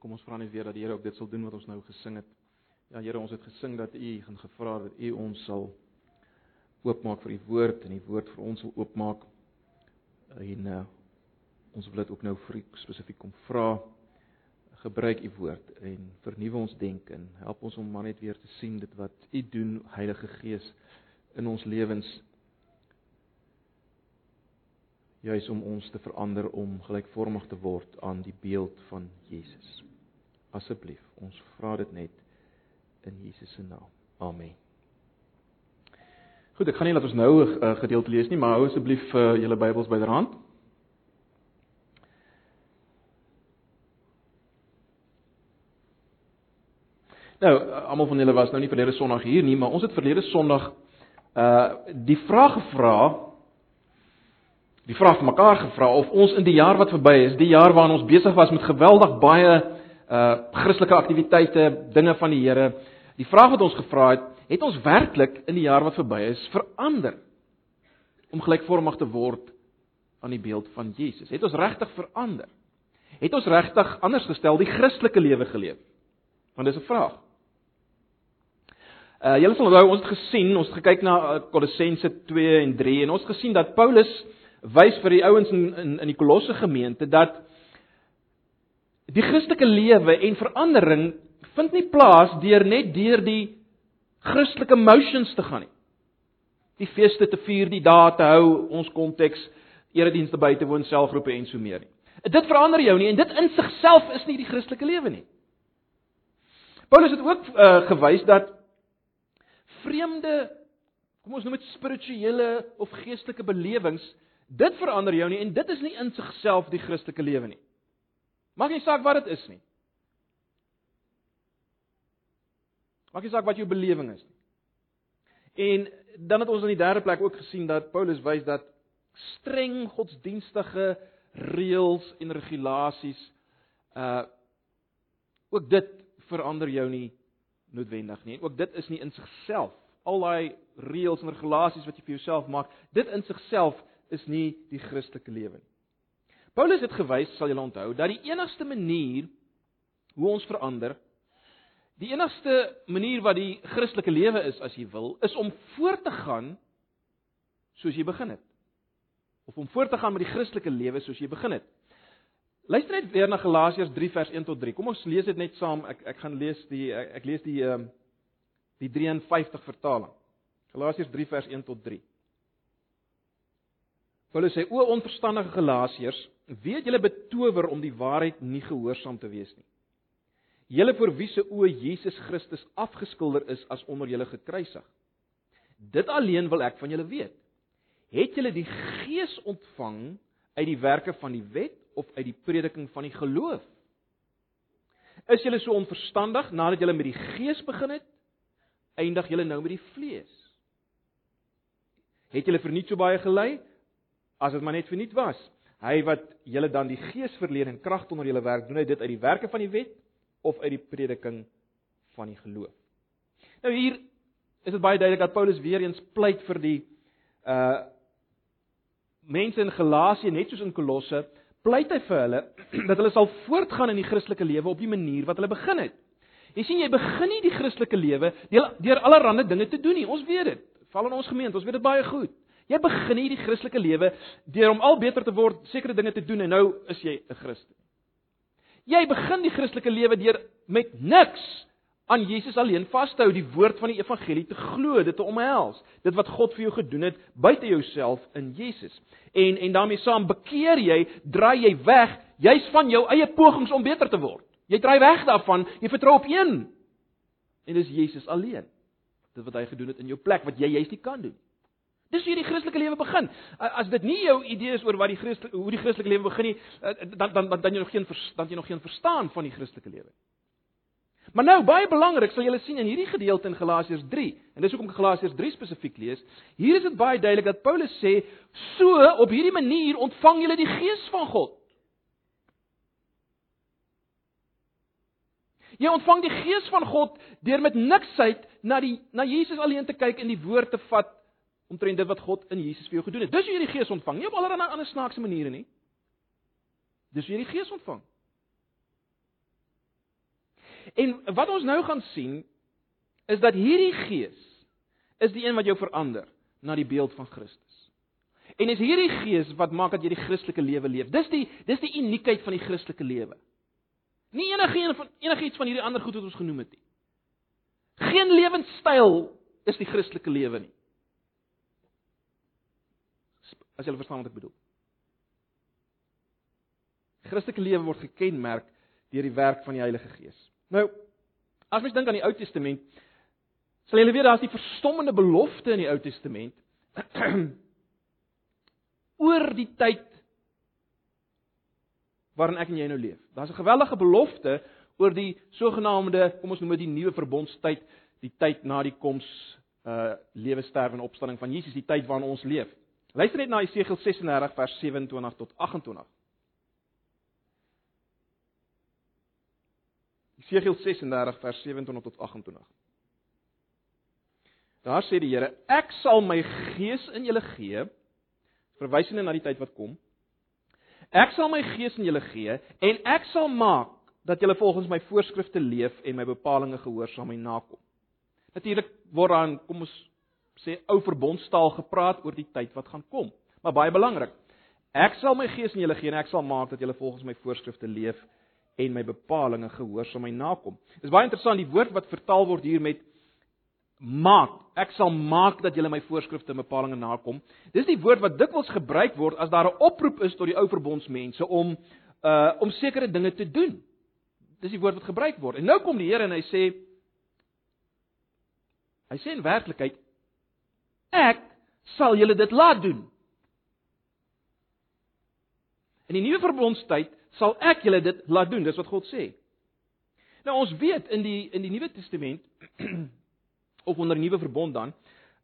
Kom ons vra net weer dat die Here ook dit sal doen wat ons nou gesing het. Ja Here, ons het gesing dat U gaan gevra dat U ons sal oopmaak vir U woord en die woord vir ons sal oopmaak. En uh, ons wil dit ook nou vir spesifiek kom vra. Gebruik U woord en vernuwe ons denke en help ons om maar net weer te sien dit wat U doen, Heilige Gees, in ons lewens juis om ons te verander om gelykvormig te word aan die beeld van Jesus. Asseblief, ons vra dit net in Jesus se naam. Amen. Goed, ek gaan nie laat ons nou 'n uh, gedeelte lees nie, maar hou asseblief uh, julle Bybels byderhand. Nou, almal van julle was nou nie verlede Sondag hier nie, maar ons het verlede Sondag uh die vraag gevra die vraag vir mekaar gevra of ons in die jaar wat verby is, die jaar waarin ons besig was met geweldig baie uh Christelike aktiwiteite, dinge van die Here, die vraag wat ons gevra het, het ons werklik in die jaar wat verby is verander om gelykvormig te word aan die beeld van Jesus? Het ons regtig verander? Het ons regtig anders gestel die Christelike lewe geleef? Want dis 'n vraag. Uh julle sal onthou ons het gesien, ons het gekyk na uh, Kolossense 2 en 3 en ons het gesien dat Paulus wys vir die ouens in in in die Kolosse gemeente dat die Christelike lewe en verandering vind nie plaas deur net deur die Christelike motions te gaan nie. Die feeste te vier, die dae te hou, ons konteks, eredienste by te woon, selfgroepe en so meer nie. Dit verander jou nie en dit in sigself is nie die Christelike lewe nie. Paulus het ook uh, gewys dat vreemde kom ons noem dit spirituele of geestelike belewings Dit verander jou nie en dit is nie in sigself die Christelike lewe nie. Maak nie saak wat dit is nie. Maak nie saak wat jou belewing is nie. En dan het ons in die derde plek ook gesien dat Paulus wys dat streng godsdienstige reëls en regulasies uh ook dit verander jou nie noodwendig nie. Ook dit is nie in sigself al daai reëls en regulasies wat jy vir jouself maak, dit in sigself is nie die Christelike lewe nie. Paulus het gewys, sal julle onthou, dat die enigste manier hoe ons verander, die enigste manier wat die Christelike lewe is as jy wil, is om voort te gaan soos jy begin het. Of om voort te gaan met die Christelike lewe soos jy begin het. Luister net weer na Galasiërs 3 vers 1 tot 3. Kom ons lees dit net saam. Ek ek gaan lees die ek, ek lees die ehm die 53 vertaling. Galasiërs 3 vers 1 tot 3. Paulus sê: "O onverstandige Galasiërs, weet julle betower om die waarheid nie gehoorsaam te wees nie. Julle vir wie se oë Jesus Christus afgeskilder is as onder julle gekruisig. Dit alleen wil ek van julle weet. Het julle die Gees ontvang uit die werke van die wet of uit die prediking van die geloof? Is julle so onverstandig nadat julle met die Gees begin het, eindig julle nou met die vlees? Het julle verniet so baie gelei? As dit maar net verniet was. Hy wat julle dan die gees verleen en krag onder julle werk, doen hy dit uit die werke van die wet of uit die prediking van die geloof. Nou hier is dit baie duidelik dat Paulus weer eens pleit vir die uh mense in Galasië net soos in Kolosse, pleit hy vir hulle dat hulle sal voortgaan in die Christelike lewe op die manier wat hulle begin het. Jy sien jy begin nie die Christelike lewe deur deur allerlei dinge te doen nie. Ons weet dit. Val in ons gemeente, ons weet dit baie goed. Jy begin hierdie Christelike lewe deur om al beter te word, sekere dinge te doen en nou is jy 'n Christen. Jy begin die Christelike lewe deur met niks aan Jesus alleen vas te hou, die woord van die evangelie te glo, dit te omhels, dit wat God vir jou gedoen het buite jouself in Jesus. En en daarmee saam bekeer jy, draai jy weg, jy's van jou eie pogings om beter te word. Jy draai weg daarvan, jy vertrou op een. En dis Jesus alleen. Dit wat hy gedoen het in jou plek wat jy juist nie kan doen nie. Dis hoe die Christelike lewe begin. As dit nie jou idee is oor wat die Christelike hoe die Christelike lewe begin nie, dan dan dan jy nog geen dan jy nog geen verstaan van die Christelike lewe. Maar nou baie belangrik sal julle sien in hierdie gedeelte in Galasiërs 3 en dis hoekom ek Galasiërs 3 spesifiek lees. Hier is dit baie duidelik dat Paulus sê so op hierdie manier ontvang julle die gees van God. Jy ontvang die gees van God deur met niksheid na die na Jesus alleen te kyk en die woord te vat omtrent dit wat God in Jesus vir jou gedoen het. Dis hoe jy die Gees ontvang, nie op allerlei ander, snaakse maniere nie. Dis hoe jy die Gees ontvang. En wat ons nou gaan sien is dat hierdie gees is die een wat jou verander na die beeld van Christus. En is hierdie gees wat maak dat jy die Christelike lewe leef. Dis die dis die uniekheid van die Christelike lewe. Nie enige een van enigiets van hierdie ander goed wat ons genoem het nie. Geen lewenstyl is die Christelike lewe nie. As jy verstaan wat ek bedoel. Christelike lewe word gekenmerk deur die werk van die Heilige Gees. Nou, as mens dink aan die Ou Testament, sal jy weet daar's die verstommende belofte in die Ou Testament oor die tyd waarin ek en jy nou leef. Daar's 'n geweldige belofte oor die sogenaamde, kom ons noem dit die nuwe verbondstyd, die tyd na die koms uh lewe sterwe en opstanding van Jesus, die tyd waarin ons leef. Luister net na Jesegiel 36 vers 27 tot 28. Jesegiel 36 vers 27 tot 28. Daar sê die Here: Ek sal my gees in julle gee, verwysende na die tyd wat kom. Ek sal my gees in julle gee en ek sal maak dat julle volgens my voorskrifte leef en my bepalinge gehoorsaam en nakom. Natuurlik word dan kom ons sê ou verbondstaal gepraat oor die tyd wat gaan kom. Maar baie belangrik. Ek sal my gees in julle gee en ek sal maak dat julle volgens my voorskrifte leef en my bepalinge gehoorsaam en nakom. Dis baie interessant die woord wat vertaal word hier met maak. Ek sal maak dat julle my voorskrifte en bepalinge nakom. Dis die woord wat dikwels gebruik word as daar 'n oproep is tot die ou verbondsmense om uh om sekere dinge te doen. Dis die woord wat gebruik word. En nou kom die Here en hy sê hy sê in werklikheid ek sal julle dit laat doen. In die nuwe verbondstyd sal ek julle dit laat doen, dis wat God sê. Nou ons weet in die in die Nuwe Testament of onder die nuwe verbond dan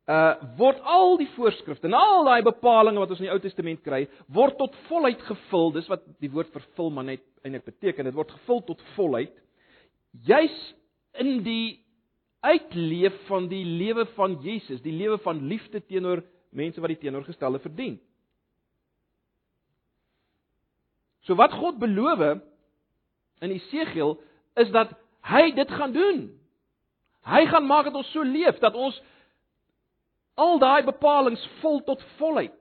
uh word al die voorskrifte en al daai bepalinge wat ons in die Ou Testament kry, word tot volheid gevul. Dis wat die woord vervul maar net eintlik beteken. Dit word gevul tot volheid juis in die uitleef van die lewe van Jesus, die lewe van liefde teenoor mense wat die teenoorgestelde verdien. So wat God beloof in Esegiel is dat hy dit gaan doen. Hy gaan maak dat ons so leef dat ons al daai bepalinge vol tot volheid.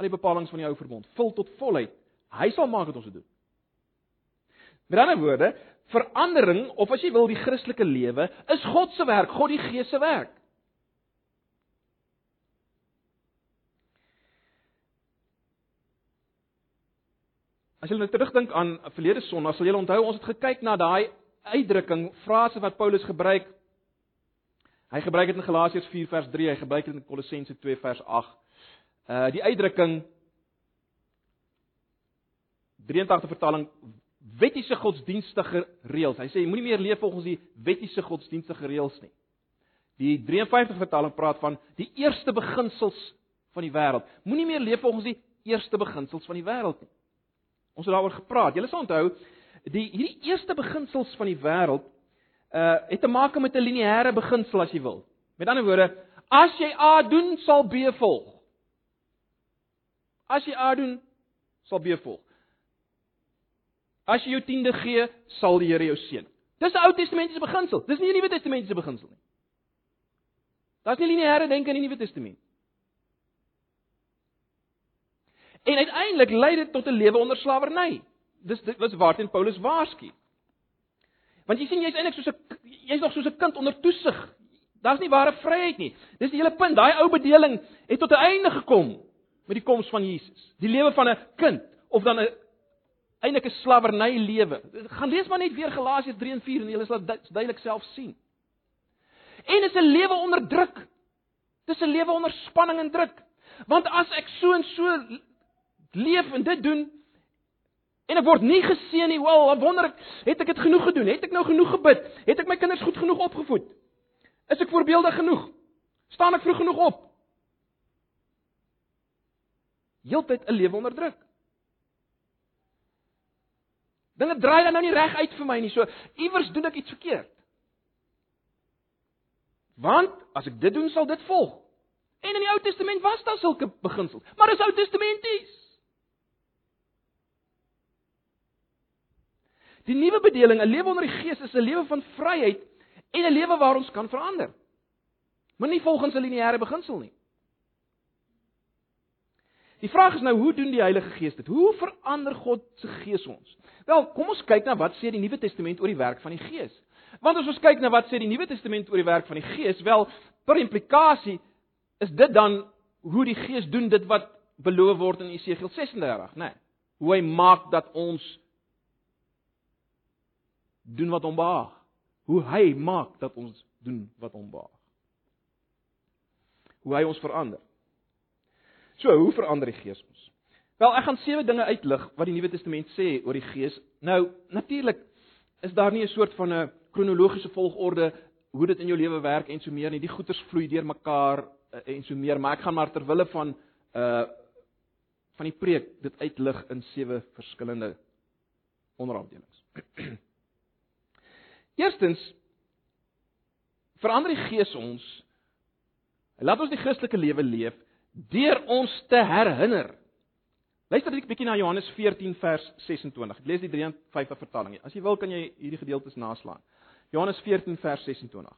Al die bepalinge van die ou verbond, vol tot volheid. Hy sal maak dat ons dit doen. Met ander woorde, verandering of as jy wil die Christelike lewe is God se werk, God die Gees se werk. As jy nou terugdink aan verlede Sondag, sal jy onthou ons het gekyk na daai uitdrukking, frase wat Paulus gebruik. Hy gebruik dit in Galasiërs 4 vers 3, hy gebruik dit in Kolossense 2 vers 8. Uh die uitdrukking 83 vertaling wettiese godsdienstige reëls. Hy sê jy moenie meer leef volgens die wettiese godsdienstige reëls nie. Die 53 vertaling praat van die eerste beginsels van die wêreld. Moenie meer leef volgens die eerste beginsels van die wêreld nie. Ons het daaroor gepraat. Julle sal onthou, die hierdie eerste beginsels van die wêreld uh het te maak met 'n lineêre beginsel as jy wil. Met ander woorde, as jy A doen, sal B volg. As jy A doen, sal B volg. As jy jou tiende gee, sal die Here jou seën. Dis 'n Ou Testamentiese beginsel. Dis nie 'n Nuwe Testamentiese beginsel nie. Daar's nie lineêre denke in die Nuwe Testament. En uiteindelik lei dit tot 'n lewe onder slawerny. Dis dit was waarteen Paulus waarsku. Want jy sien jy's eintlik soos 'n jy's nog soos 'n kind onder toesig. Daar's nie ware vryheid nie. Dis die hele punt. Daai ou bedeling het tot 'n einde gekom met die koms van Jesus. Die lewe van 'n kind of dan 'n eintlik 'n slawerny lewe. Gaan lees maar net weer Galasiërs 3 en 4 en jy sal duidelik self sien. En is 'n lewe onder druk. Dis 'n lewe onder spanning en druk. Want as ek so en so leef en dit doen en ek word nie geseën nie. Wel, dan wonder ek, het ek dit genoeg gedoen? Het ek nou genoeg gebid? Het ek my kinders goed genoeg opgevoed? Is ek voorbeeldig genoeg? Staan ek vroeg genoeg op? Heeltyd 'n lewe onder druk. Dinge draai dan nou nie reg uit vir my nie. So iewers doen ek iets verkeerd. Want as ek dit doen, sal dit volg. En in die Ou Testament was daar sulke beginsels, maar dis Ou Testamenties. Die nuwe bedeling, 'n lewe onder die Gees is 'n lewe van vryheid en 'n lewe waar ons kan verander. Maar nie volgens 'n lineêre beginsel nie. Die vraag is nou, hoe doen die Heilige Gees dit? Hoe verander God se Gees ons? Wel, kom ons kyk na wat sê die Nuwe Testament oor die werk van die Gees. Want as ons kyk na wat sê die Nuwe Testament oor die werk van die Gees, wel, per implikasie is dit dan hoe die Gees doen dit wat beloof word in Esegiel 36, né? Nee, hoe hy maak dat ons doen wat hom behaag. Hoe hy maak dat ons doen wat hom behaag. Hoe hy ons verander. So, hoe verander die Gees ons? Wel, ek gaan sewe dinge uitlig wat die Nuwe Testament sê oor die Gees. Nou, natuurlik is daar nie 'n soort van 'n kronologiese volgorde hoe dit in jou lewe werk en so meer nie. Die goeters vloei deur mekaar eh, en so meer, maar ek gaan maar ter wille van uh van die preek dit uitlig in sewe verskillende onderafdelings. Eerstens verander die Gees ons. Hy laat ons die Christelike lewe leef deur ons te herinner. Luister net 'n bietjie na Johannes 14 vers 26. Ek lees die 53 vertaling. As jy wil kan jy hierdie gedeeltes naslaan. Johannes 14 vers 26.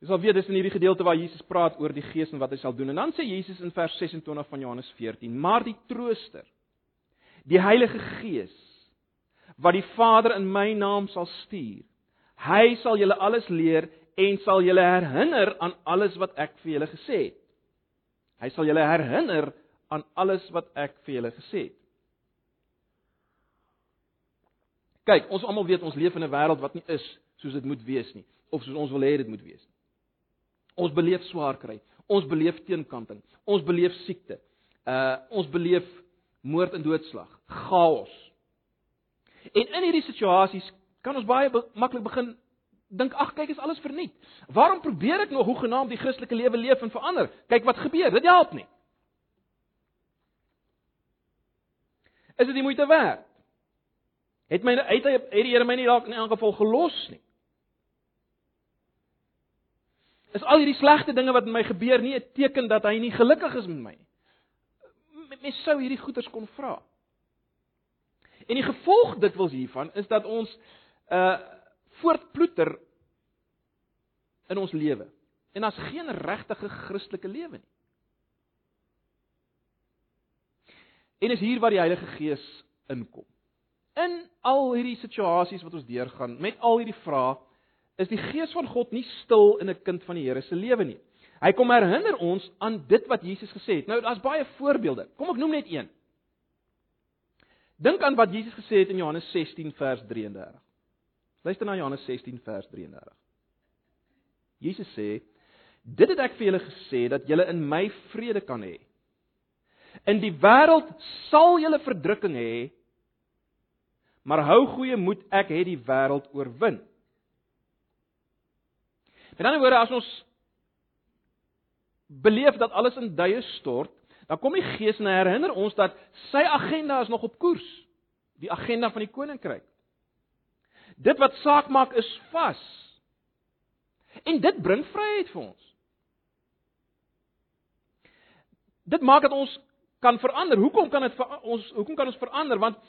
Dis al weer dis in hierdie gedeelte waar Jesus praat oor die Gees en wat hy sal doen. En dan sê Jesus in vers 26 van Johannes 14: "Maar die Trooster, die Heilige Gees, wat die Vader in my naam sal stuur. Hy sal julle alles leer en sal julle herinner aan alles wat ek vir julle gesê het. Hy sal julle herinner aan alles wat ek vir julle gesê het. Kyk, ons almal weet ons leef in 'n wêreld wat nie is soos dit moet wees nie of soos ons wil hê dit moet wees nie. Ons beleef swaar kry. Ons beleef teenkanting. Ons beleef siekte. Uh ons beleef moord en doodslag, chaos. En in hierdie situasies kan ons baie be maklik begin dink ag kyk is alles verniet. Waarom probeer ek nog hoegenaamd die Christelike lewe leef en verander? Kyk wat gebeur. Dit help nie. Is dit nie moeite werd? Het my uit het die Here my nie dalk in elk geval gelos nie? Is al hierdie slegte dinge wat met my gebeur nie 'n teken dat hy nie gelukkig is met my nie? Mens sou hierdie goeters kon vra. En die gevolg dikwels hiervan is dat ons uh voortploeter in ons lewe. En daar's geen regtige Christelike lewe nie. En is hier waar die Heilige Gees inkom. In al hierdie situasies wat ons deurgaan, met al hierdie vrae, is die Gees van God nie stil in 'n kind van die Here se lewe nie. Hy kom herinner ons aan dit wat Jesus gesê het. Nou daar's baie voorbeelde. Kom ek noem net een. Dink aan wat Jesus gesê het in Johannes 16 vers 33. Luister na Johannes 16 vers 33. Jesus sê: "Dit het ek vir julle gesê dat julle in my vrede kan hê. In die wêreld sal julle verdrukking hê, maar hou goeie moed, ek het die wêreld oorwin." Met ander woorde, as ons beleef dat alles in duie stort, dan kom die Gees en herinner ons dat sy agenda is nog op koers, die agenda van die koninkryk. Dit wat saak maak is vas. En dit bring vryheid vir ons. Dit maak dat ons kan verander. Hoekom kan dit vir ons hoekom kan ons verander? Want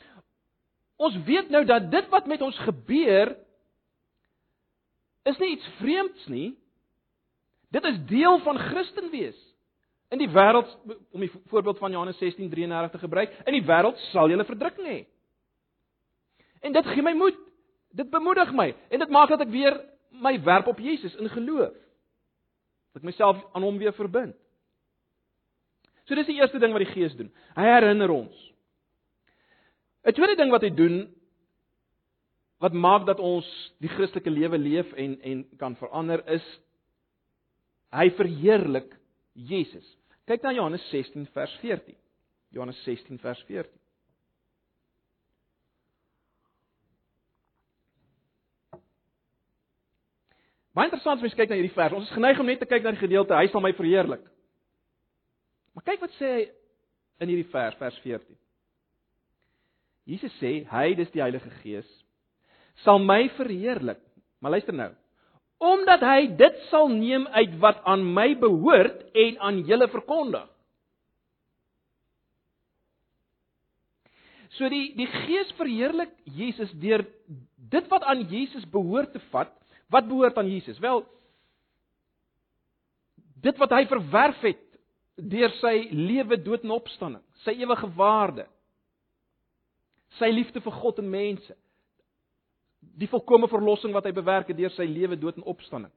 ons weet nou dat dit wat met ons gebeur is nie iets vreemds nie. Dit is deel van Christen wees. In die wêreld om die voorbeeld van Johannes 16:33 te gebruik, in die wêreld sal jy verdrukking hê. En dit gee my moed. Dit bemoedig my en dit maak dat ek weer my werp op Jesus in geloof. Dat ek myself aan hom weer verbind. So dis die eerste ding wat die Gees doen. Hy herinner ons. 'n Tweede ding wat hy doen wat maak dat ons die Christelike lewe leef en en kan verander is hy verheerlik Jesus. Kyk na Johannes 16 vers 14. Johannes 16 vers 14. Baie interessant as mens kyk na hierdie vers. Ons is geneig om net te kyk na die gedeelte hy sal my verheerlik. Maar kyk wat sê hy in hierdie vers, vers 14. Jesus sê hy, dis die Heilige Gees, sal my verheerlik. Maar luister nou omdat hy dit sal neem uit wat aan my behoort en aan julle verkondig. So die die Gees verheerlik Jesus deur dit wat aan Jesus behoort te vat. Wat behoort aan Jesus? Wel dit wat hy verwerf het deur sy lewe, dood en opstanding, sy ewige waarde, sy liefde vir God en mense, die volkomme verlossing wat hy bewerk het deur sy lewe, dood en opstanding.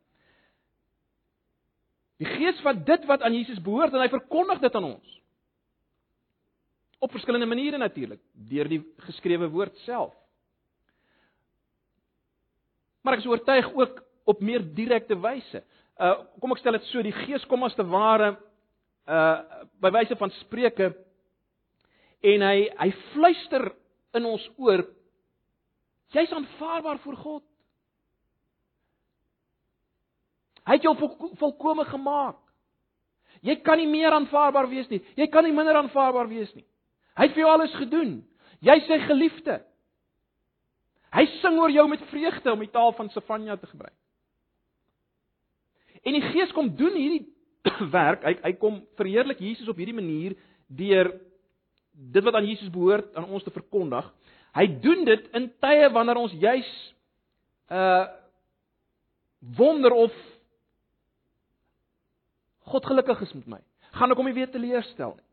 Die Gees vat dit wat aan Jesus behoort en hy verkondig dit aan ons. Op verskillende maniere natuurlik, deur die geskrewe woord self. Maar ek is oortuig ook op meer direkte wyse. Uh kom ek stel dit so, die Gees kom as te ware uh by wyse van spreuke en hy hy fluister in ons oor jy's aanvaarbaar vir God. Hy het jou volkome gemaak. Jy kan nie meer aanvaarbaar wees nie. Jy kan nie minder aanvaarbaar wees nie. Hy het vir jou alles gedoen. Jy sê geliefde. Hy sing oor jou met vreugde om die taal van Sefanja te gebruik. En die Gees kom doen hierdie werk. Hy hy kom verheerlik Jesus op hierdie manier deur dit wat aan Jesus behoort aan ons te verkondig. Hy doen dit in tye wanneer ons juis uh wonder of God gelukkig is met my. Gaan ek hom nie weer teleurstel nie.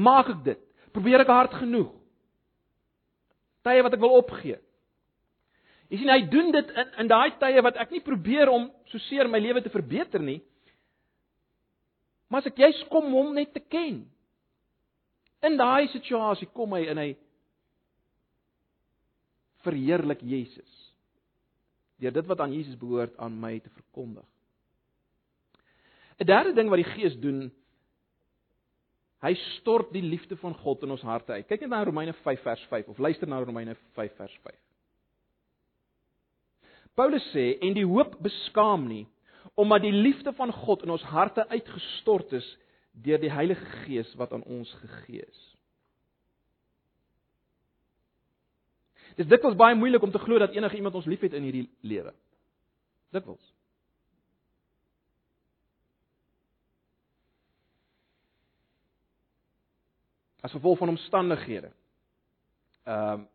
Maak ek dit? Probeer ek hard genoeg? Tye wat ek wil opgee. Jy sien hy doen dit in in daai tye wat ek nie probeer om so seer my lewe te verbeter nie. Maar as ek juis kom hom net te ken. In daai situasie kom hy en hy verheerlik Jesus. Deur dit wat aan Jesus behoort aan my te verkondig. 'n Derde ding wat die Gees doen, hy stort die liefde van God in ons harte uit. Kyk net na Romeine 5 vers 5 of luister na Romeine 5 vers 5. Paulus sê en die hoop beskaam nie omdat die liefde van God in ons harte uitgestort is deur die Heilige Gees wat aan ons gegee is. Dit is dikwels baie moeilik om te glo dat enige iemand ons liefhet in hierdie lewe. Dikwels. as gevolg van omstandighede. Ehm um,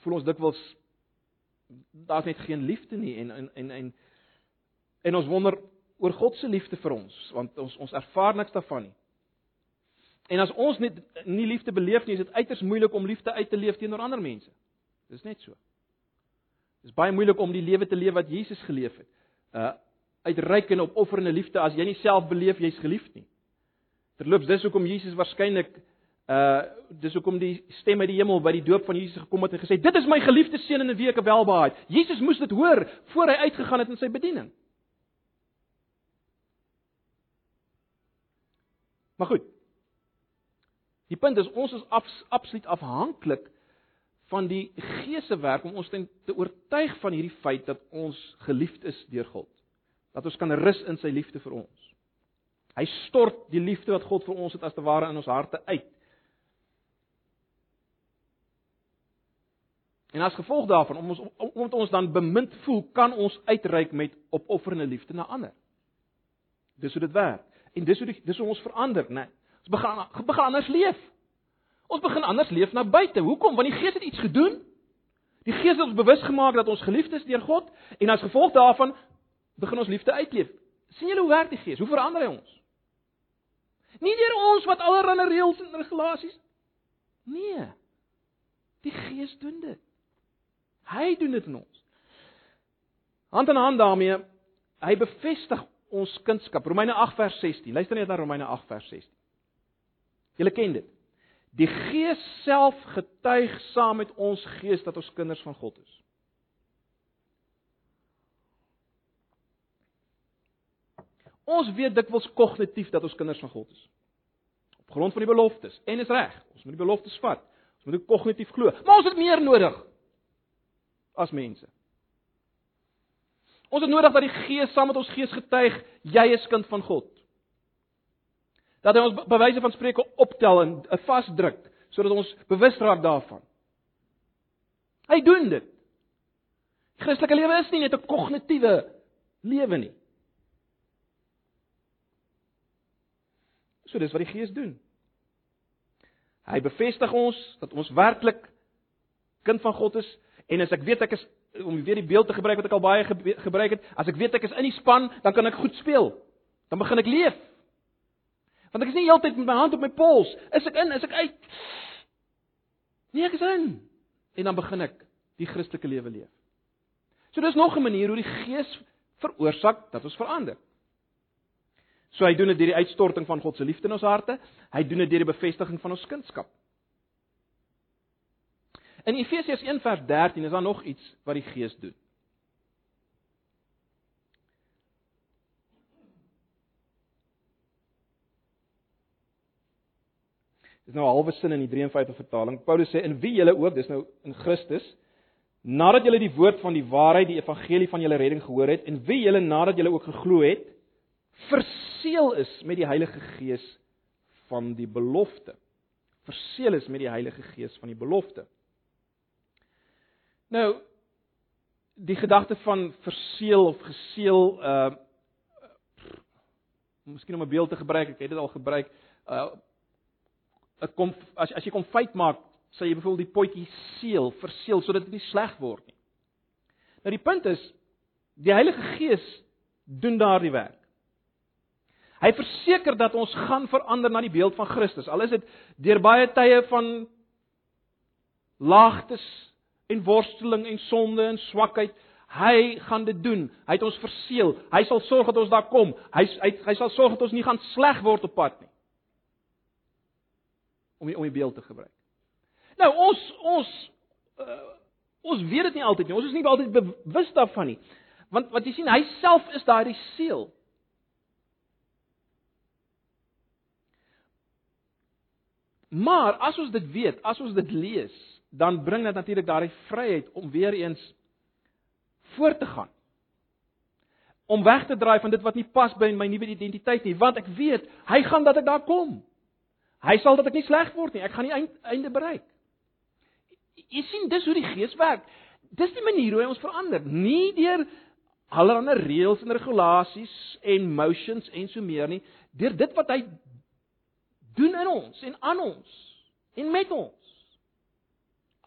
voel ons dikwels daar's net geen liefde nie en en en en en ons wonder oor God se liefde vir ons want ons ons ervaar niks daarvan nie. En as ons net nie liefde beleef nie, is dit uiters moeilik om liefde uit te leef teenoor ander mense. Dis net so. Dis baie moeilik om die lewe te leef wat Jesus geleef het. Uh uitreik en opofferende liefde as jy nie self beleef jy's geliefd nie. Terloops, dis hoekom Jesus waarskynlik uh dis hoekom die stem uit die hemel by die doop van Jesus gekom het en gesê dit is my geliefde seun in 'n week welbehaag. Jesus moes dit hoor voor hy uitgegaan het in sy bediening. Maar goed. Die punt is ons is af, absoluut afhanklik van die Gees se werk om ons te oortuig van hierdie feit dat ons geliefd is deur God. Dat ons kan rus in sy liefde vir ons. Hy stort die liefde wat God vir ons het as te ware in ons harte uit. En as gevolg daarvan, om ons omdat ons dan bemind voel, kan ons uitreik met opofferende liefde na ander. Dis hoe dit werk. En dis hoe die, dis hoe ons verander, né? Nee. Ons begin begin anders leef. Ons begin anders leef na buite. Hoekom? Want die Gees het iets gedoen. Die Gees het ons bewus gemaak dat ons geliefd is deur God en as gevolg daarvan begin ons liefde uitleef. sien julle hoe werk die Gees? Hoe verander hy ons? Nie deur ons wat allerlei reëls en regulasies. Nee. Die Gees doen dit. Hy doen dit in ons. Hand in hand daarmee, hy bevestig ons kunskap. Romeine 8 vers 16. Luister net na Romeine 8 vers 16. Julle ken dit. Die Gees self getuig saam met ons gees dat ons kinders van God is. Ons weet dikwels kognitief dat ons kinders van God is. Op grond van die beloftes en is reg. Ons moet die beloftes vat. Ons moet dit kognitief glo. Maar ons het meer nodig as mense. Ons het nodig dat die Gees saam met ons gees getuig jy is kind van God. Dat hy ons bewyse van spreuke optel en vasdruk sodat ons bewus raak daarvan. Hy doen dit. Christelike lewe is nie net 'n kognitiewe lewe nie. So dis wat die Gees doen. Hy bevestig ons dat ons werklik kind van God is en as ek weet ek is om weer die beeld te gebruik wat ek al baie gebruik het, as ek weet ek is in die span, dan kan ek goed speel. Dan begin ek leef. Want ek is nie heeltyd met my hand op my pols. Is ek in? Is ek uit? Nee, ek is in. En dan begin ek die Christelike lewe leef. So dis nog 'n manier hoe die Gees veroorsaak dat ons verander. So hy doen dit deur die uitstorting van God se liefde in ons harte. Hy doen dit deur die bevestiging van ons kindskap. In Efesiërs 1:13 is daar nog iets wat die Gees doen. Dis nou 'n halwe sin in die 53 vertaling. Paulus sê in wie julle ook, dis nou in Christus, nadat julle die woord van die waarheid, die evangelie van julle redding gehoor het en wie julle nadat julle ook geglo het, verseël is met die Heilige Gees van die belofte. Verseël is met die Heilige Gees van die belofte. Nou die gedagte van verseël of geseël uh miskien om 'n beeld te gebruik, ek het dit al gebruik. Uh dit kom as as jy kom feit maak, sê jy byvoorbeeld die potjie seël, verseël sodat dit nie sleg word nie. Nou die punt is die Heilige Gees doen daardie werk. Hy verseker dat ons gaan verander na die beeld van Christus. Al is dit deur baie tye van laagtes en worsteling en sonde en swakheid, hy gaan dit doen. Hy het ons verseël. Hy sal sorg dat ons daar kom. Hy hy, hy sal sorg dat ons nie gaan sleg word op pad nie. Om die, om die beeld te gebruik. Nou ons ons uh, ons weet dit nie altyd nie. Ons is nie altyd bewus daarvan nie. Want wat jy sien, hy self is daardie seël. Maar as ons dit weet, as ons dit lees, dan bring dit natuurlik daardie vryheid om weer eens voort te gaan. Om weg te draai van dit wat nie pas by my nuwe identiteit nie, want ek weet hy gaan dat ek daar kom. Hy sal dat ek nie sleg word nie. Ek gaan die einde bereik. Jy sien dis hoe die Gees werk. Dis die manier hoe hy ons verander, nie deur allerlei reëls en regulasies en motions en so meer nie, deur dit wat hy doen in ons en aan ons en met ons.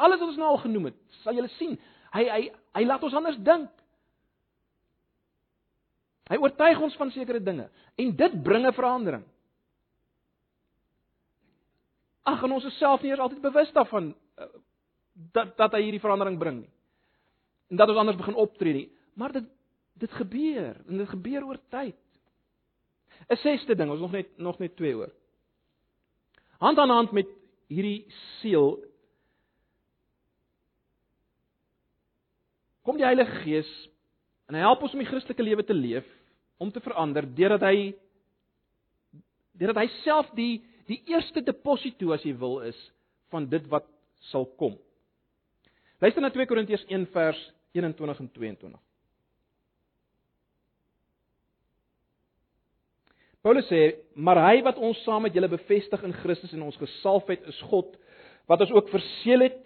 Alles wat ons nou al genoem het, sal julle sien, hy hy hy laat ons anders dink. Hy oortuig ons van sekere dinge en dit bring 'n verandering. Ag, en ons is self nie eers altyd bewus daarvan uh, dat dat hy hierdie verandering bring nie. En dat ons anders begin optree nie, maar dit dit gebeur en dit gebeur oor tyd. 'n Sesde ding, ons nog net nog net twee oor hand aan hand met hierdie seël kom die Heilige Gees en hy help ons om die Christelike lewe te leef om te verander deurdat hy deurdat hy self die die eerste deposito as jy wil is van dit wat sal kom. Luister na 2 Korintiërs 1 vers 21 en 22. Paulus sê, maar hy wat ons saam met julle bevestig in Christus en ons gesalf het, is God wat ons ook verseël het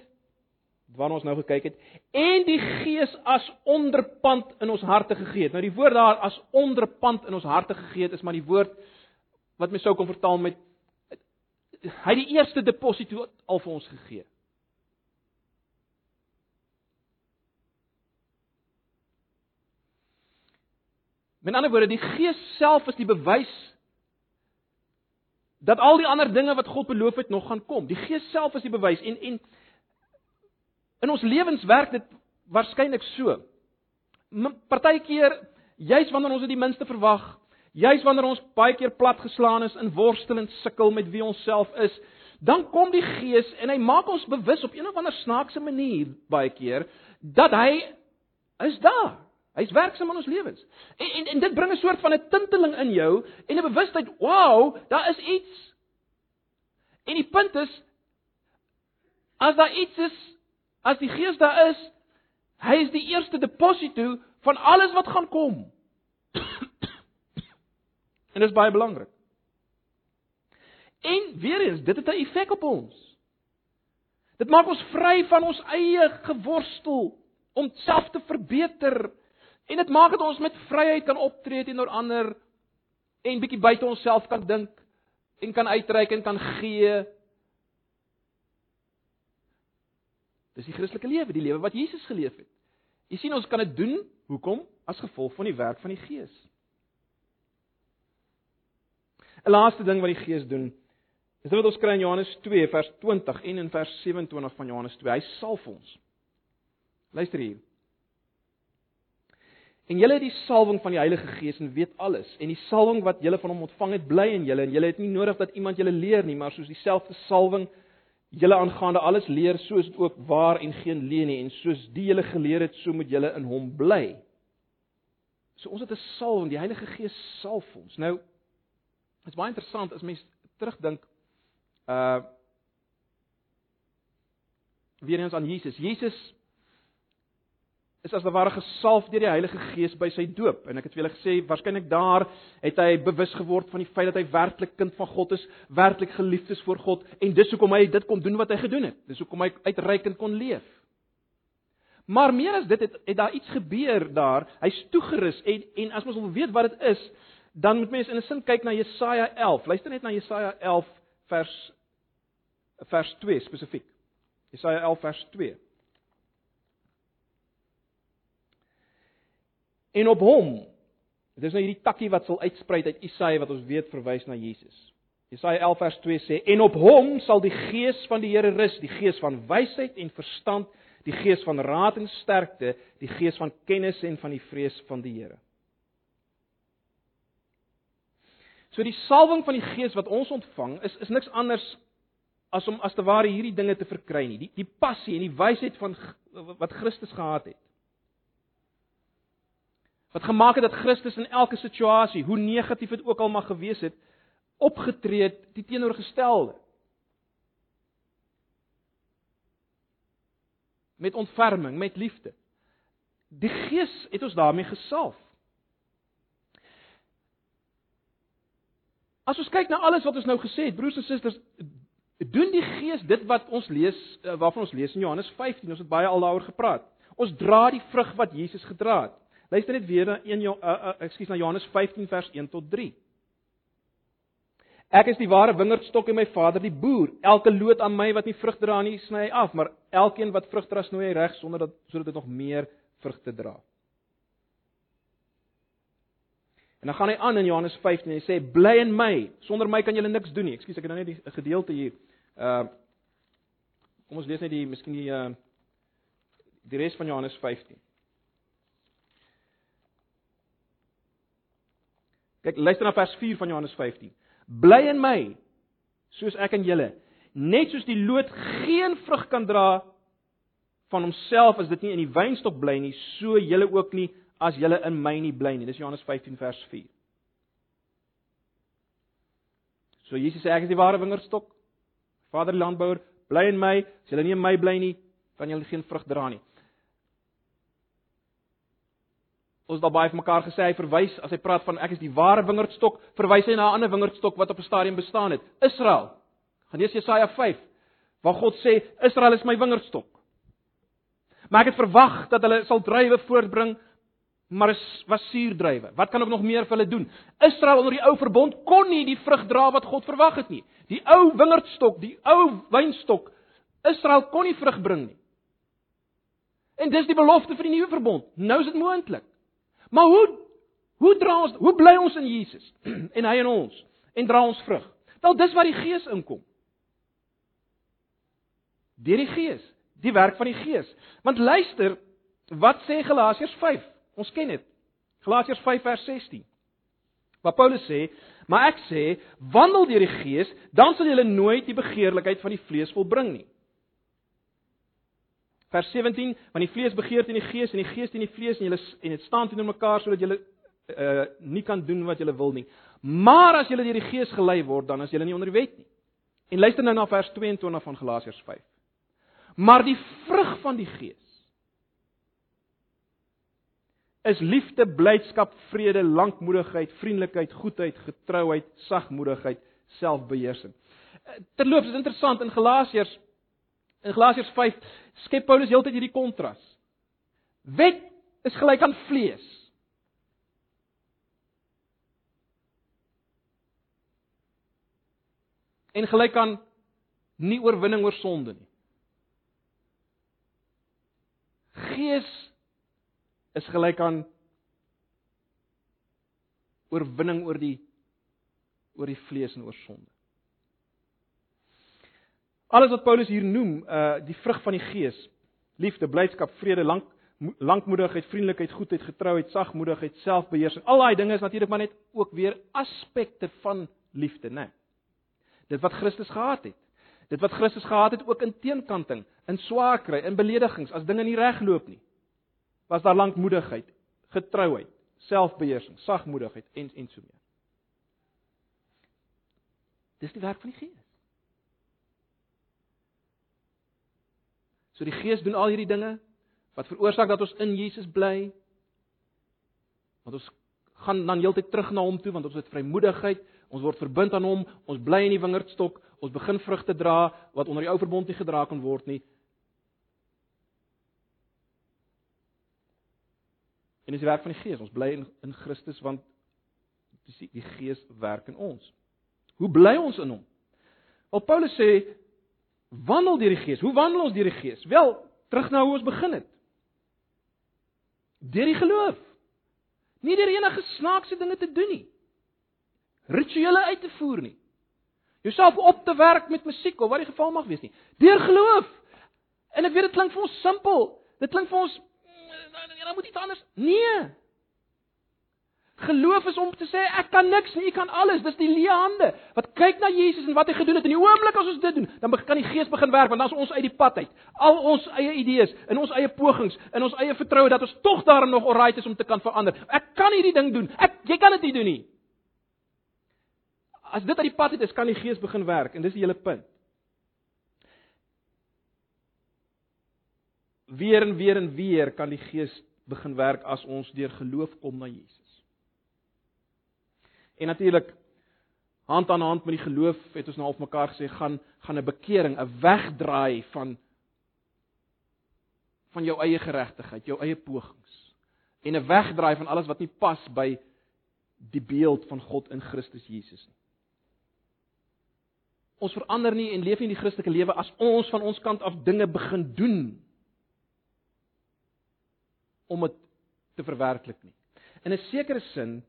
waarna ons nou gekyk het en die Gees as onderpand in ons harte gegee het. Nou die woord daar as onderpand in ons harte gegee het is maar die woord wat mens sou kon vertaal met hy die eerste deposito al vir ons gegee. Met ander woorde, die Gees self is die bewys dat al die ander dinge wat God beloof het nog gaan kom. Die Gees self is die bewys en en in ons lewens werk dit waarskynlik so. Partykeer, juis wanneer ons dit die minste verwag, juis wanneer ons baie keer platgeslaan is in worstel en sukkel met wie ons self is, dan kom die Gees en hy maak ons bewus op een of ander snaakse manier baie keer dat hy is daar. Hy's werksaam in ons lewens. En, en en dit bring 'n soort van 'n tinteling in jou en 'n bewustheid, "Wow, daar is iets." En die punt is as daar iets is, as die Gees daar is, hy is die eerste deposito van alles wat gaan kom. en dit is baie belangrik. En weer eens, dit het 'n effek op ons. Dit maak ons vry van ons eie geworstel om self te verbeter En dit maak dat ons met vryheid kan optree teenoor ander en bietjie buite onsself kan dink en kan uitreik en kan gee Dis die Christelike lewe, die lewe wat Jesus geleef het. Jy sien ons kan dit doen, hoekom? As gevolg van die werk van die Gees. 'n Laaste ding wat die Gees doen, is dit wat ons kry in Johannes 2 vers 20 en in vers 27 van Johannes 2. Hy salf ons. Luister hier. En julle het die salwing van die Heilige Gees en weet alles. En die salwing wat julle van hom ontvang het, bly in julle en julle het nie nodig dat iemand julle leer nie, maar soos dieselfde salwing julle aangaande alles leer, so is dit ook waar en geen leuen nie en soos die julle geleer het, so moet julle in hom bly. So ons het 'n salwing, die Heilige Gees salf ons. Nou is baie interessant as mens terugdink uh weer eens aan Jesus. Jesus is as ware gesalf deur die Heilige Gees by sy doop. En ek het vir julle gesê, waarskynlik daar het hy bewus geword van die feit dat hy werklik kind van God is, werklik geliefd is voor God en dis hoekom hy dit kon doen wat hy gedoen het. Dis hoekom hy uitreikend kon leef. Maar meer as dit het, het daar iets gebeur daar. Hy's toegerus en en as ons wil weet wat dit is, dan moet mens in 'n sin kyk na Jesaja 11. Luister net na Jesaja 11 vers vers 2 spesifiek. Jesaja 11 vers 2. En op hom. Dit is nou hierdie takkie wat sal uitsprei uit Isaia wat ons weet verwys na Jesus. Jesaja 11 vers 2 sê en op hom sal die gees van die Here rus, die gees van wysheid en verstand, die gees van raad en sterkte, die gees van kennis en van die vrees van die Here. So die salwing van die gees wat ons ontvang is is niks anders as om as te ware hierdie dinge te verkry nie. Die die passie en die wysheid van wat Christus gehad het wat gemaak het dat Christus in elke situasie, hoe negatief dit ook al mag gewees het, opgetree het die teenoorgestelde. Met ontferming, met liefde. Die Gees het ons daarmee gesalf. As ons kyk na alles wat ons nou gesê het, broers en susters, doen die Gees dit wat ons lees eh, waarvan ons lees in Johannes 15, ons het baie al daaroor gepraat. Ons dra die vrug wat Jesus gedra het. Luister net weer na 1 uh, uh, ekskuus na Johannes 15 vers 1 tot 3. Ek is die ware wingerdstok en my Vader die boer. Elke loot aan my wat nie vrug dra nie, sny hy af, maar elkeen wat vrug dra, snoei hy reg sonder dat sodat dit nog meer vrugte dra. En dan gaan hy aan in Johannes 15 en hy sê bly in my, sonder my kan julle niks doen nie. Ekskuus, ek het nou net die gedeelte hier. Uh Kom ons lees net die miskien die uh die res van Johannes 15. Kyk, luister na vers 4 van Johannes 15. Bly in my soos ek in julle. Net soos die loot geen vrug kan dra van homself as dit nie in die wynstok bly nie, so julle ook nie as julle in my nie bly nie. Dis Johannes 15 vers 4. So Jesus sê ek is die ware wingerdstok. Vader landbouer, bly in my. As julle nie in my bly nie, kan julle geen vrug dra nie. Ons het al baie vir mekaar gesê hy verwys as hy praat van ek is die ware wingerdstok, verwys hy na 'n ander wingerdstok wat op 'n stadium bestaan het, Israel. Gaan lees Jesaja 5 waar God sê Israel is my wingerdstok. Maar ek het verwag dat hulle sal druiwe voortbring, maar is was suurdruiwe. Wat kan ek nog meer vir hulle doen? Israel onder die ou verbond kon nie die vrug dra wat God verwag het nie. Die ou wingerdstok, die ou wynstok, Israel kon nie vrug bring nie. En dis die belofte vir die nuwe verbond. Nou is dit moontlik. Maar hoe hoe dra ons hoe bly ons in Jesus en hy in ons en dra ons vrug? Wel dis waar die Gees inkom. Deur die Gees, die werk van die Gees. Want luister, wat sê Galasiërs 5? Ons ken dit. Galasiërs 5 vers 16. Waar Paulus sê, "Maar ek sê, wandel deur die Gees, dan sal julle nooit die begeerlikheid van die vlees volbring nie." Vers 17, want die vlees begeer teen die gees en die gees teen die vlees en julle en dit staan teenoor mekaar sodat julle uh nie kan doen wat julle wil nie. Maar as julle deur die gees gelei word, dan is julle nie onder die wet nie. En luister nou na vers 22 van Galasiërs 5. Maar die vrug van die gees is liefde, blydskap, vrede, lankmoedigheid, vriendelikheid, goedheid, getrouheid, sagmoedigheid, selfbeheersing. Eh, terloops, is interessant in Galasiërs In Galasiërs 5 skep Paulus heeltyd hierdie kontras. Wet is gelyk aan vlees. En gelyk aan nie oorwinning oor sonde nie. Gees is gelyk aan oorwinning oor die oor die vlees en oor sonde. Alles wat Paulus hier noem, uh die vrug van die Gees, liefde, blydskap, vrede, lank lankmoedigheid, vriendelikheid, goedheid, getrouheid, sagmoedigheid, selfbeheersing. Al daai dinge is natuurlik maar net ook weer aspekte van liefde, né? Nee. Dit wat Christus gehad het. Dit wat Christus gehad het ook in teenkanting, in swaar kry, in beledigings, as dinge nie regloop nie. Was daar lankmoedigheid, getrouheid, selfbeheersing, sagmoedigheid en en so meer. Dis die werk van die Gees. So die Gees doen al hierdie dinge wat veroorsaak dat ons in Jesus bly. Want ons gaan dan heeltyd terug na hom toe want ons het vrymoedigheid, ons word verbind aan hom, ons bly in die wingerdstok, ons begin vrugte dra wat onder die ou verbond nie gedra kan word nie. En dis die werk van die Gees. Ons bly in, in Christus want die, die Gees werk in ons. Hoe bly ons in hom? Wel Paulus sê wandel deur die Gees. Hoe wandel ons deur die Gees? Wel, terug na hoe ons begin het. Deur die geloof. Nie deur enige snaakse dinge te doen nie. Rituele uit te voer nie. Jouself op te werk met musiek of wat die geval mag wees nie. Deur geloof. En ek weet dit klink vir ons simpel. Dit klink vir ons dan moet iets anders. Nee. Geloof is om te sê ek kan niks nie, U kan alles. Dis die leë hande wat kyk na Jesus en wat hy gedoen het. In die oomblik as ons dit doen, dan kan die Gees begin werk want dan is ons uit die pad uit. Al ons eie idees en ons eie pogings en ons eie vertroue dat ons tog daarin nog alright is om te kan verander. Ek kan hierdie ding doen. Ek jy kan dit nie doen nie. As dit uit die pad uit is, kan die Gees begin werk en dis die hele punt. Weer en weer en weer kan die Gees begin werk as ons deur geloof kom na Jesus. En natuurlik hand aan hand met die geloof het ons nou al mekaar gesê gaan gaan 'n bekering, 'n wegdraai van van jou eie geregtigheid, jou eie pogings en 'n wegdraai van alles wat nie pas by die beeld van God in Christus Jesus nie. Ons verander nie en leef nie die Christelike lewe as ons van ons kant af dinge begin doen om dit te verwerklik nie. In 'n sekere sin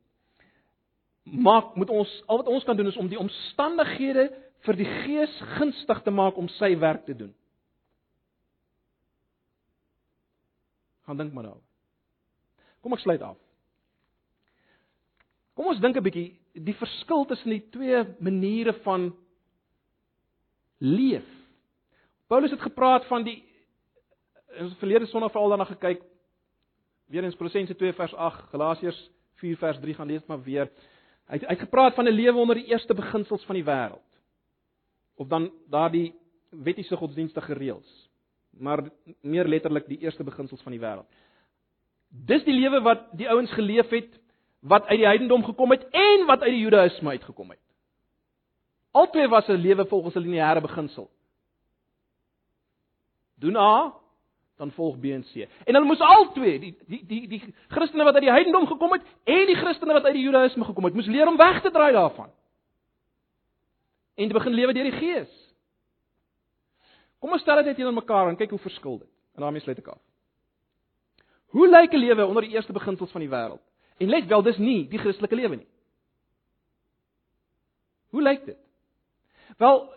maak moet ons al wat ons kan doen is om die omstandighede vir die Gees gunstig te maak om sy werk te doen. Gaan dink maar daaroor. Kom ek sluit af. Kom ons dink 'n bietjie die verskil tussen die twee maniere van leef. Paulus het gepraat van die ons verlede Sondag veral daarna gekyk weer in Kolossense 2 vers 8, Galasiërs 4 vers 3 gaan lees maar weer. Hy hy het gepraat van 'n lewe onder die eerste beginsels van die wêreld. Of dan daardie wettiese godsdienstige reëls. Maar meer letterlik die eerste beginsels van die wêreld. Dis die lewe wat die ouens geleef het wat uit die heidendom gekom het en wat uit die Judaïsme uitgekom het. Albei was 'n lewe volgens 'n lineêre beginsel. Doen A, dan volg B en C. En hulle moes albei, die die die die Christene wat uit die heidendom gekom het en die Christene wat uit die Judaïsme gekom het, moes leer om weg te draai daarvan. En te begin lewe deur die Gees. Kom ons stel dit net teenoor mekaar en kyk hoe verskil dit. En daarmee sluit ek af. Hoe lyk 'n lewe onder die eerste beginsels van die wêreld? En let wel, dis nie die Christelike lewe nie. Hoe lyk dit? Wel,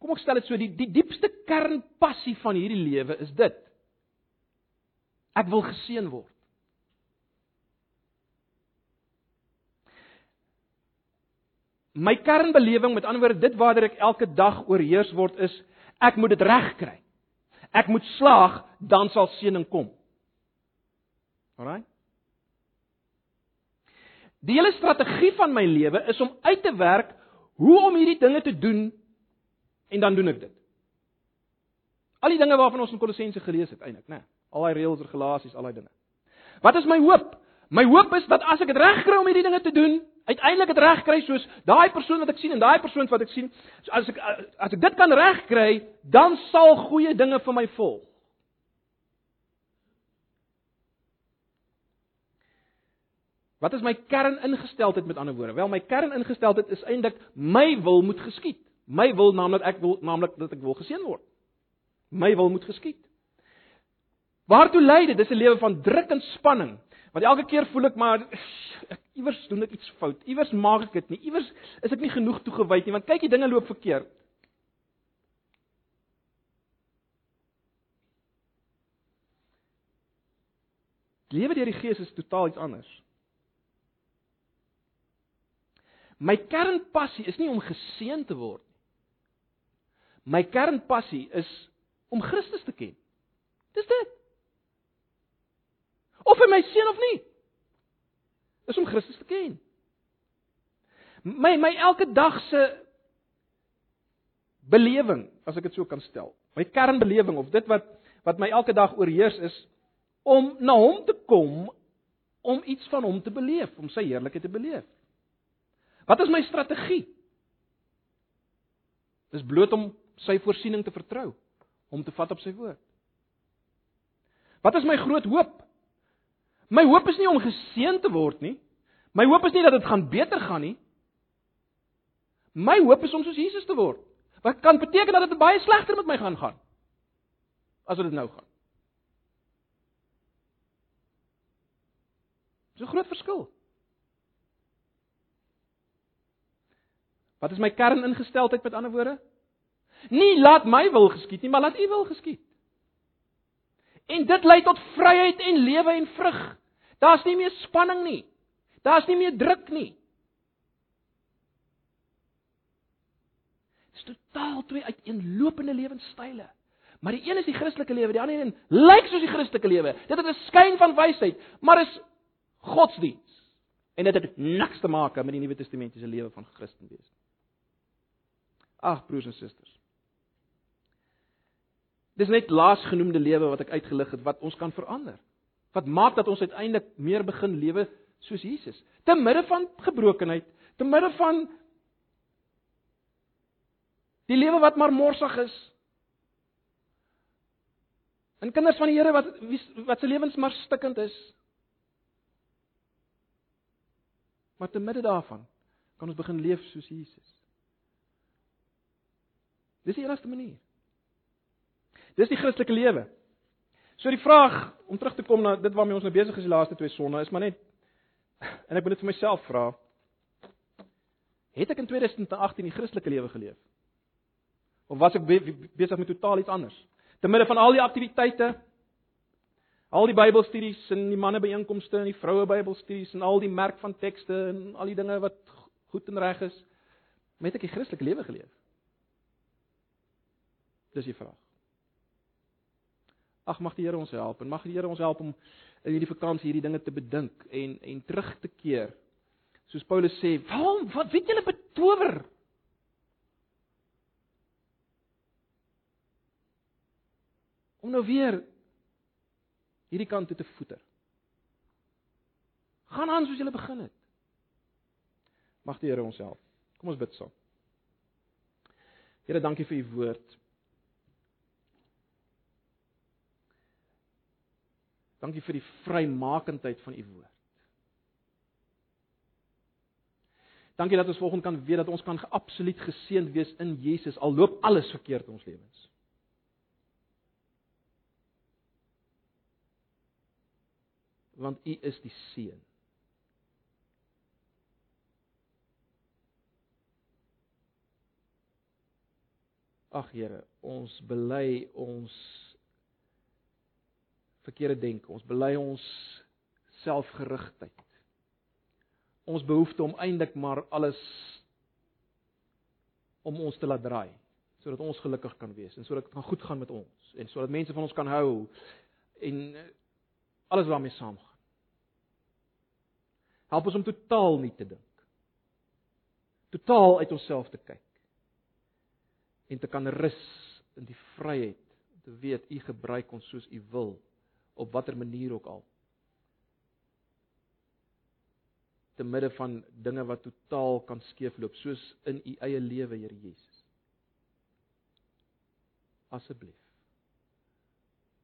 Kom ek stel dit so, die die diepste kernpassie van hierdie lewe is dit. Ek wil geseën word. My kernbelewing, met ander woorde, dit waartoe ek elke dag oorheers word is, ek moet dit reg kry. Ek moet slaag, dan sal seëning kom. Alraai? Die hele strategie van my lewe is om uit te werk hoe om hierdie dinge te doen en dan doen ek dit. Al die dinge waarvan ons in Kolossense gelees het eintlik, né? Nee, al daai reëls, regulasies, al daai dinge. Wat is my hoop? My hoop is dat as ek dit reg kry om hierdie dinge te doen, uiteindelik dit reg kry soos daai persoon wat ek sien en daai persoon wat ek sien, so as ek as ek dit kan reg kry, dan sal goeie dinge vir my volg. Wat is my kerningesteldheid met ander woorde? Wel, my kerningesteldheid is eintlik my wil moet geskied. My wil naamlik ek wil naamlik dat ek wil geseën word. My wil moet geskied. Waartoe lei dit? Dis 'n lewe van druk en spanning. Want elke keer voel ek maar ek iewers doen ek iets fout. Iewers maak ek dit nie. Iewers is ek nie genoeg toegewyd nie want kyk, die dinge loop verkeerd. Lewe deur die Gees is totaal iets anders. My kernpassie is nie om geseën te word. My kernpassie is om Christus te ken. Dis dit. Of hy my seën of nie. Dis om Christus te ken. My my elke dag se belewing, as ek dit so kan stel. My kernbelewing of dit wat wat my elke dag oorheers is om na hom te kom om iets van hom te beleef, om sy heerlikheid te beleef. Wat is my strategie? Dis bloot om sy voorsiening te vertrou, om te vat op sy woord. Wat is my groot hoop? My hoop is nie om geseën te word nie. My hoop is nie dat dit gaan beter gaan nie. My hoop is om soos Jesus te word. Wat kan beteken dat dit baie slegter met my gaan gaan as wat dit nou gaan. Dis 'n groot verskil. Wat is my kerningesteldheid met ander woorde? Nie laat my wil geskied nie, maar laat U wil geskied. En dit lei tot vryheid en lewe en vrug. Daar's nie meer spanning nie. Daar's nie meer druk nie. Dit is totaal twee uiteenlopende lewenstyle. Maar die een is die Christelike lewe, die ander een lyk soos die Christelike lewe. Dit het 'n skyn van wysheid, maar is godsdiens. En dit het niks te maak met die Nuwe Testamentiese lewe van Christen wees. Ag broers en susters. Dis net laasgenoemde lewe wat ek uitgelig het wat ons kan verander. Wat maak dat ons uiteindelik meer begin lewe soos Jesus, te midde van gebrokenheid, te midde van die lewe wat maar morsig is. En kinders van die Here wat wat se lewens maar stikkend is. Maar te midde daarvan kan ons begin leef soos Jesus. Dis die enigste manier. Dis die Christelike lewe. So die vraag om terug te kom na dit waarmee ons nou besig is die laaste twee sonne is maar net en ek moet dit vir myself vra. Het ek in 2018 die Christelike lewe geleef? Of was ek besig met totaal iets anders? Te midde van al die aktiwiteite, al die Bybelstudies en die manne byeenkomste en die vroue Bybelstudies en al die merk van tekste en al die dinge wat goed en reg is, het ek die Christelike lewe geleef? Dis die vraag. Ag mag die Here ons help en mag die Here ons help om in hierdie vakansie hierdie dinge te bedink en en terug te keer. Soos Paulus sê, "Waarom wat weet julle betower?" Om nou weer hierdie kant toe te voeter. Gaan aan soos julle begin het. Mag die Here ons help. Kom ons bid saam. Here, dankie vir u woord. Dankie vir die vrymakendheid van u woord. Dankie dat ons volgens kan weet dat ons kan absoluut geseënd wees in Jesus al loop alles verkeerd in ons lewens. Want u is die seën. Ag Here, ons bely ons verkeerde denke. Ons bely ons selfgerigtheid. Ons behoefte om eintlik maar alles om ons te laat draai sodat ons gelukkig kan wees en sodat dit kan goed gaan met ons en sodat mense van ons kan hou en alles waarmee saamgaan. Help ons om totaal nie te dink. Totaal uit onsself te kyk. En te kan rus in die vryheid om te weet u gebruik ons soos u wil op watter manier ook al. Te midde van dinge wat totaal kan skeefloop soos in u eie lewe, Here Jesus. Asseblief.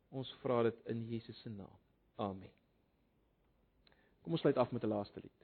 Ons vra dit in Jesus se naam. Amen. Kom ons sluit af met 'n laaste lied.